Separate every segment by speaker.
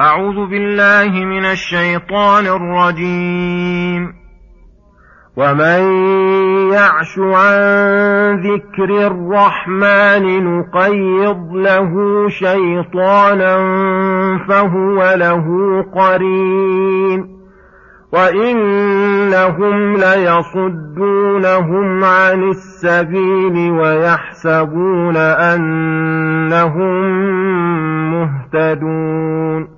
Speaker 1: أعوذ بالله من الشيطان الرجيم. ومن يعش عن ذكر الرحمن نقيض له شيطانا فهو له قرين. وإنهم ليصدونهم عن السبيل ويحسبون أنهم مهتدون.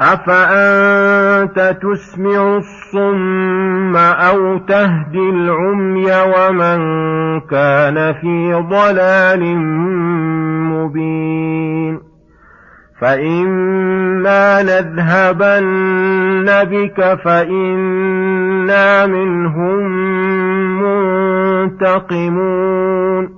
Speaker 1: أفأنت تسمع الصم أو تهدي العمي ومن كان في ضلال مبين فإما نذهبن بك فإنا منهم منتقمون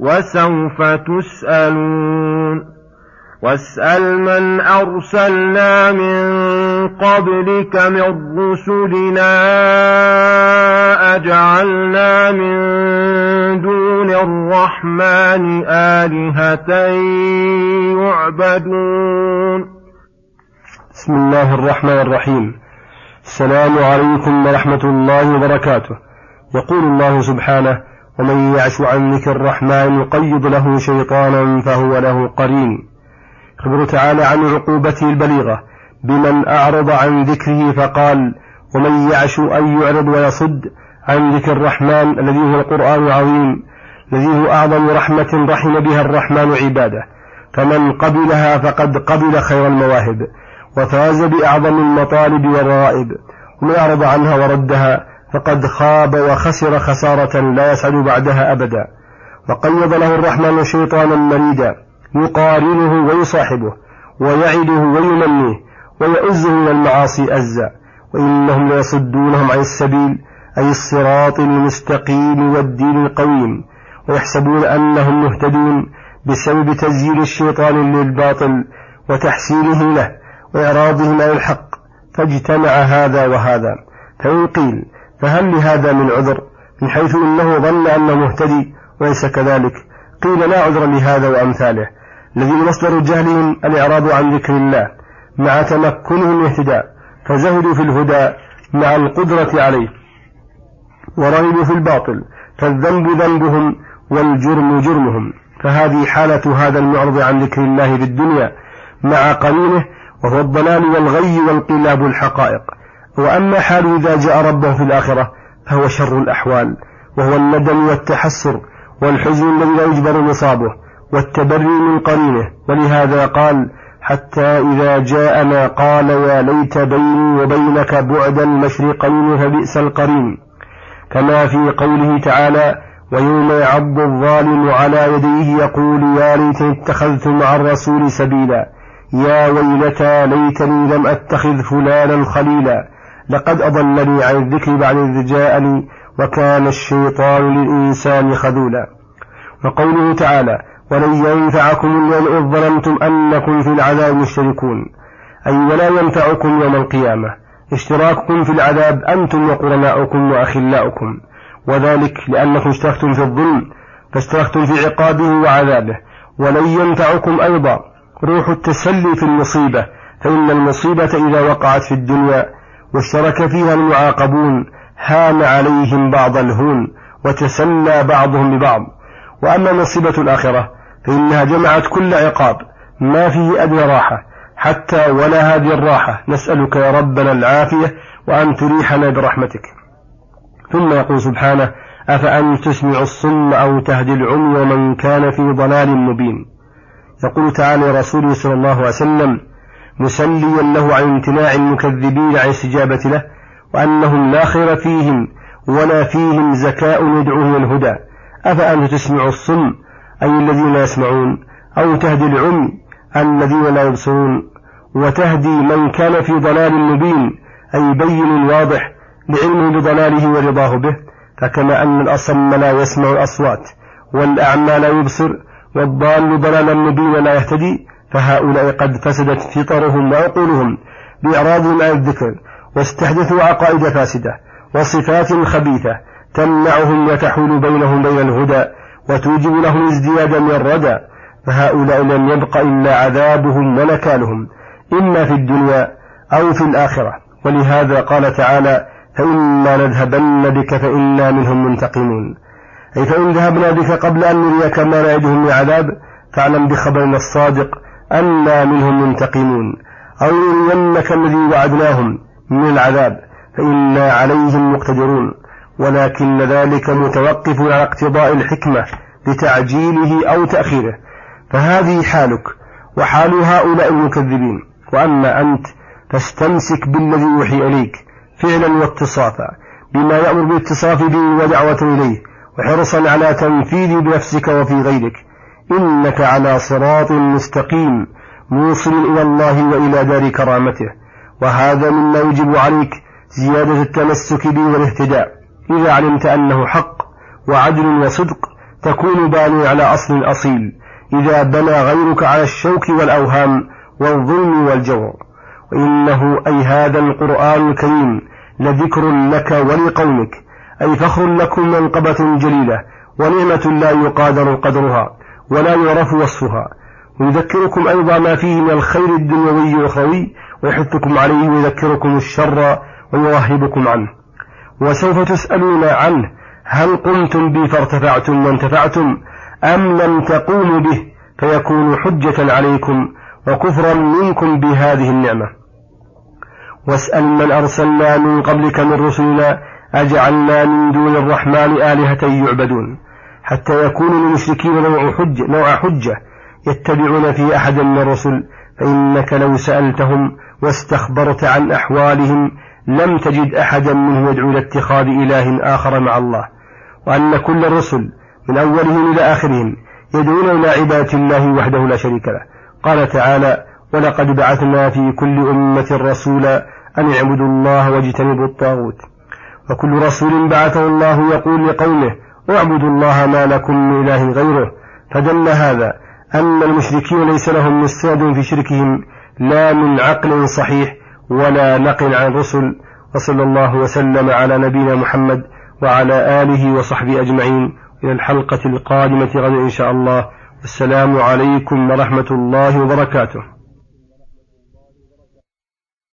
Speaker 1: وسوف تسألون. واسأل من أرسلنا من قبلك من رسلنا أجعلنا من دون الرحمن آلهة يعبدون.
Speaker 2: بسم الله الرحمن الرحيم. السلام عليكم ورحمة الله وبركاته. يقول الله سبحانه ومن يعش عن ذكر الرحمن يقيض له شيطانا فهو له قرين. يخبر تعالى عن عقوبته البليغة بمن أعرض عن ذكره فقال ومن يعش أن يعرض ويصد عن ذكر الرحمن الذي هو القرآن العظيم الذي هو أعظم رحمة رحم بها الرحمن عباده. فمن قبلها فقد قبل خير المواهب وفاز بأعظم المطالب والرغائب ومن أعرض عنها وردها فقد خاب وخسر خسارة لا يسعد بعدها أبدا. وقيض له الرحمن شيطانا مريدا يقارنه ويصاحبه ويعده ويمنيه ويؤزه من المعاصي أزا. وإنهم ليصدونهم عن السبيل أي الصراط المستقيم والدين القويم. ويحسبون أنهم مهتدون بسبب تزيين الشيطان للباطل وتحسينه له وإعراضهم عن الحق. فاجتمع هذا وهذا. فإن قيل فهل لهذا من عذر؟ من حيث إنه ظن أنه مهتدي وليس كذلك. قيل لا عذر لهذا وأمثاله. الذين مصدر جهلهم الاعراض عن ذكر الله مع تمكنهم الاهتداء فزهدوا في الهدى مع القدرة عليه ورغبوا في الباطل فالذنب ذنبهم والجرم جرمهم. فهذه حالة هذا المعرض عن ذكر الله في الدنيا مع قرينه وهو الضلال والغي وانقلاب الحقائق. وأما حال إذا جاء ربه في الآخرة فهو شر الأحوال وهو الندم والتحسر والحزن الذي لا يجبر نصابه والتبري من قرينه. ولهذا قال حتى إذا جاءنا قال يا ليت بيني وبينك بعد المشرقين فبئس القرين. كما في قوله تعالى ويوم يعض الظالم على يديه يقول يا ليتني اتخذت مع الرسول سبيلا. يا ويلتى ليتني لم أتخذ فلانا خليلا. لقد أضلني عن الذكر بعد إذ جاءني وكان الشيطان للإنسان خذولا. وقوله تعالى ولن ينفعكم اليوم إذ ظلمتم أنكم في العذاب مشتركون. أي ولا ينفعكم يوم القيامة. اشتراككم في العذاب أنتم وقرناؤكم وأخلاؤكم. وذلك لأنكم اشتركتم في الظلم فاشتركتم في عقابه وعذابه. ولن ينفعكم أيضا روح التسلي في المصيبة فإن المصيبة إذا وقعت في الدنيا واشترك فيها المعاقبون هان عليهم بعض الهون وتسلى بعضهم ببعض. وأما مصيبة الآخرة فإنها جمعت كل عقاب ما فيه أدنى راحة حتى ولا هذه الراحة نسألك يا ربنا العافية وأن تريحنا برحمتك. ثم يقول سبحانه أفأنت تسمع الصم أو تهدي العمي ومن كان في ضلال مبين؟ يقول تعالى رسوله صلى الله عليه وسلم مسليا له عن امتناع المكذبين عن الاستجابة له وأنهم لا خير فيهم ولا فيهم زكاء يدعوهم الهدى. أفأنت تسمع الصم أي الذين لا يسمعون؟ أو تهدي العمي الذين لا يبصرون؟ وتهدي من كان في ضلال مبين أي بين واضح لعلمه بضلاله ورضاه به. فكما أن الأصم لا يسمع الأصوات والأعمى لا يبصر والضال ضلالا مبينا لا يهتدي فهؤلاء قد فسدت فطرهم وعقولهم بإعراضهم عن الذكر واستحدثوا عقائد فاسدة وصفات خبيثة تمنعهم وتحول بينهم بين الهدى وتوجب لهم ازديادا من الردى. فهؤلاء لم يبق إلا عذابهم ونكالهم إما في الدنيا أو في الآخرة. ولهذا قال تعالى فإما نذهبن بك فإنا منهم منتقمون. أي فإن ذهبنا بك قبل أن نريك ما نعدهم من عذاب فاعلم بخبرنا الصادق أنا منهم منتقمون أو نرينك الذي وعدناهم من العذاب فإنا عليهم مقتدرون ولكن ذلك متوقف على اقتضاء الحكمة لتعجيله أو تأخيره فهذه حالك وحال هؤلاء المكذبين وأما أنت فاستمسك بالذي يوحي إليك فعلا واتصافا بما يأمر بالاتصاف به ودعوة إليه وحرصا على تنفيذ بنفسك وفي غيرك إنك على صراط مستقيم موصل إلى الله وإلى دار كرامته. وهذا مما يجب عليك زيادة التمسك به والاهتداء. إذا علمت أنه حق وعدل وصدق تكون باني على أصل أصيل. إذا بنى غيرك على الشوك والأوهام والظلم والجور. وإنه أي هذا القرآن الكريم لذكر لك ولقومك. أي فخر لكم منقبة جليلة ونعمة لا يقادر قدرها. ولا يعرف وصفها. ويذكركم أيضا ما فيه من الخير الدنيوي والأخروي ويحثكم عليه ويذكركم الشر ويرهبكم عنه. وسوف تسألون عنه هل قمتم به فارتفعتم وانتفعتم أم لم تقوموا به فيكون حجة عليكم وكفرا منكم بهذه النعمة. واسأل من أرسلنا من قبلك من رسلنا أجعلنا من دون الرحمن آلهة يعبدون. حتى يكون للمشركين نوع حجة, نوع حجة يتبعون في أحد من الرسل فإنك لو سألتهم واستخبرت عن أحوالهم لم تجد أحدا منهم يدعو إلى اتخاذ إله آخر مع الله وأن كل الرسل من أولهم إلى آخرهم يدعون إلى عبادة الله وحده لا شريك له. قال تعالى ولقد بعثنا في كل أمة رسولا أن اعبدوا الله واجتنبوا الطاغوت وكل رسول بعثه الله يقول لقومه اعبدوا الله ما لكم من إله غيره. فدل هذا أن المشركين ليس لهم مستند في شركهم لا من عقل صحيح ولا نقل عن الرسل. وصلى الله وسلم على نبينا محمد وعلى آله وصحبه أجمعين. إلى الحلقة القادمة غدا إن شاء الله. والسلام عليكم ورحمة الله وبركاته.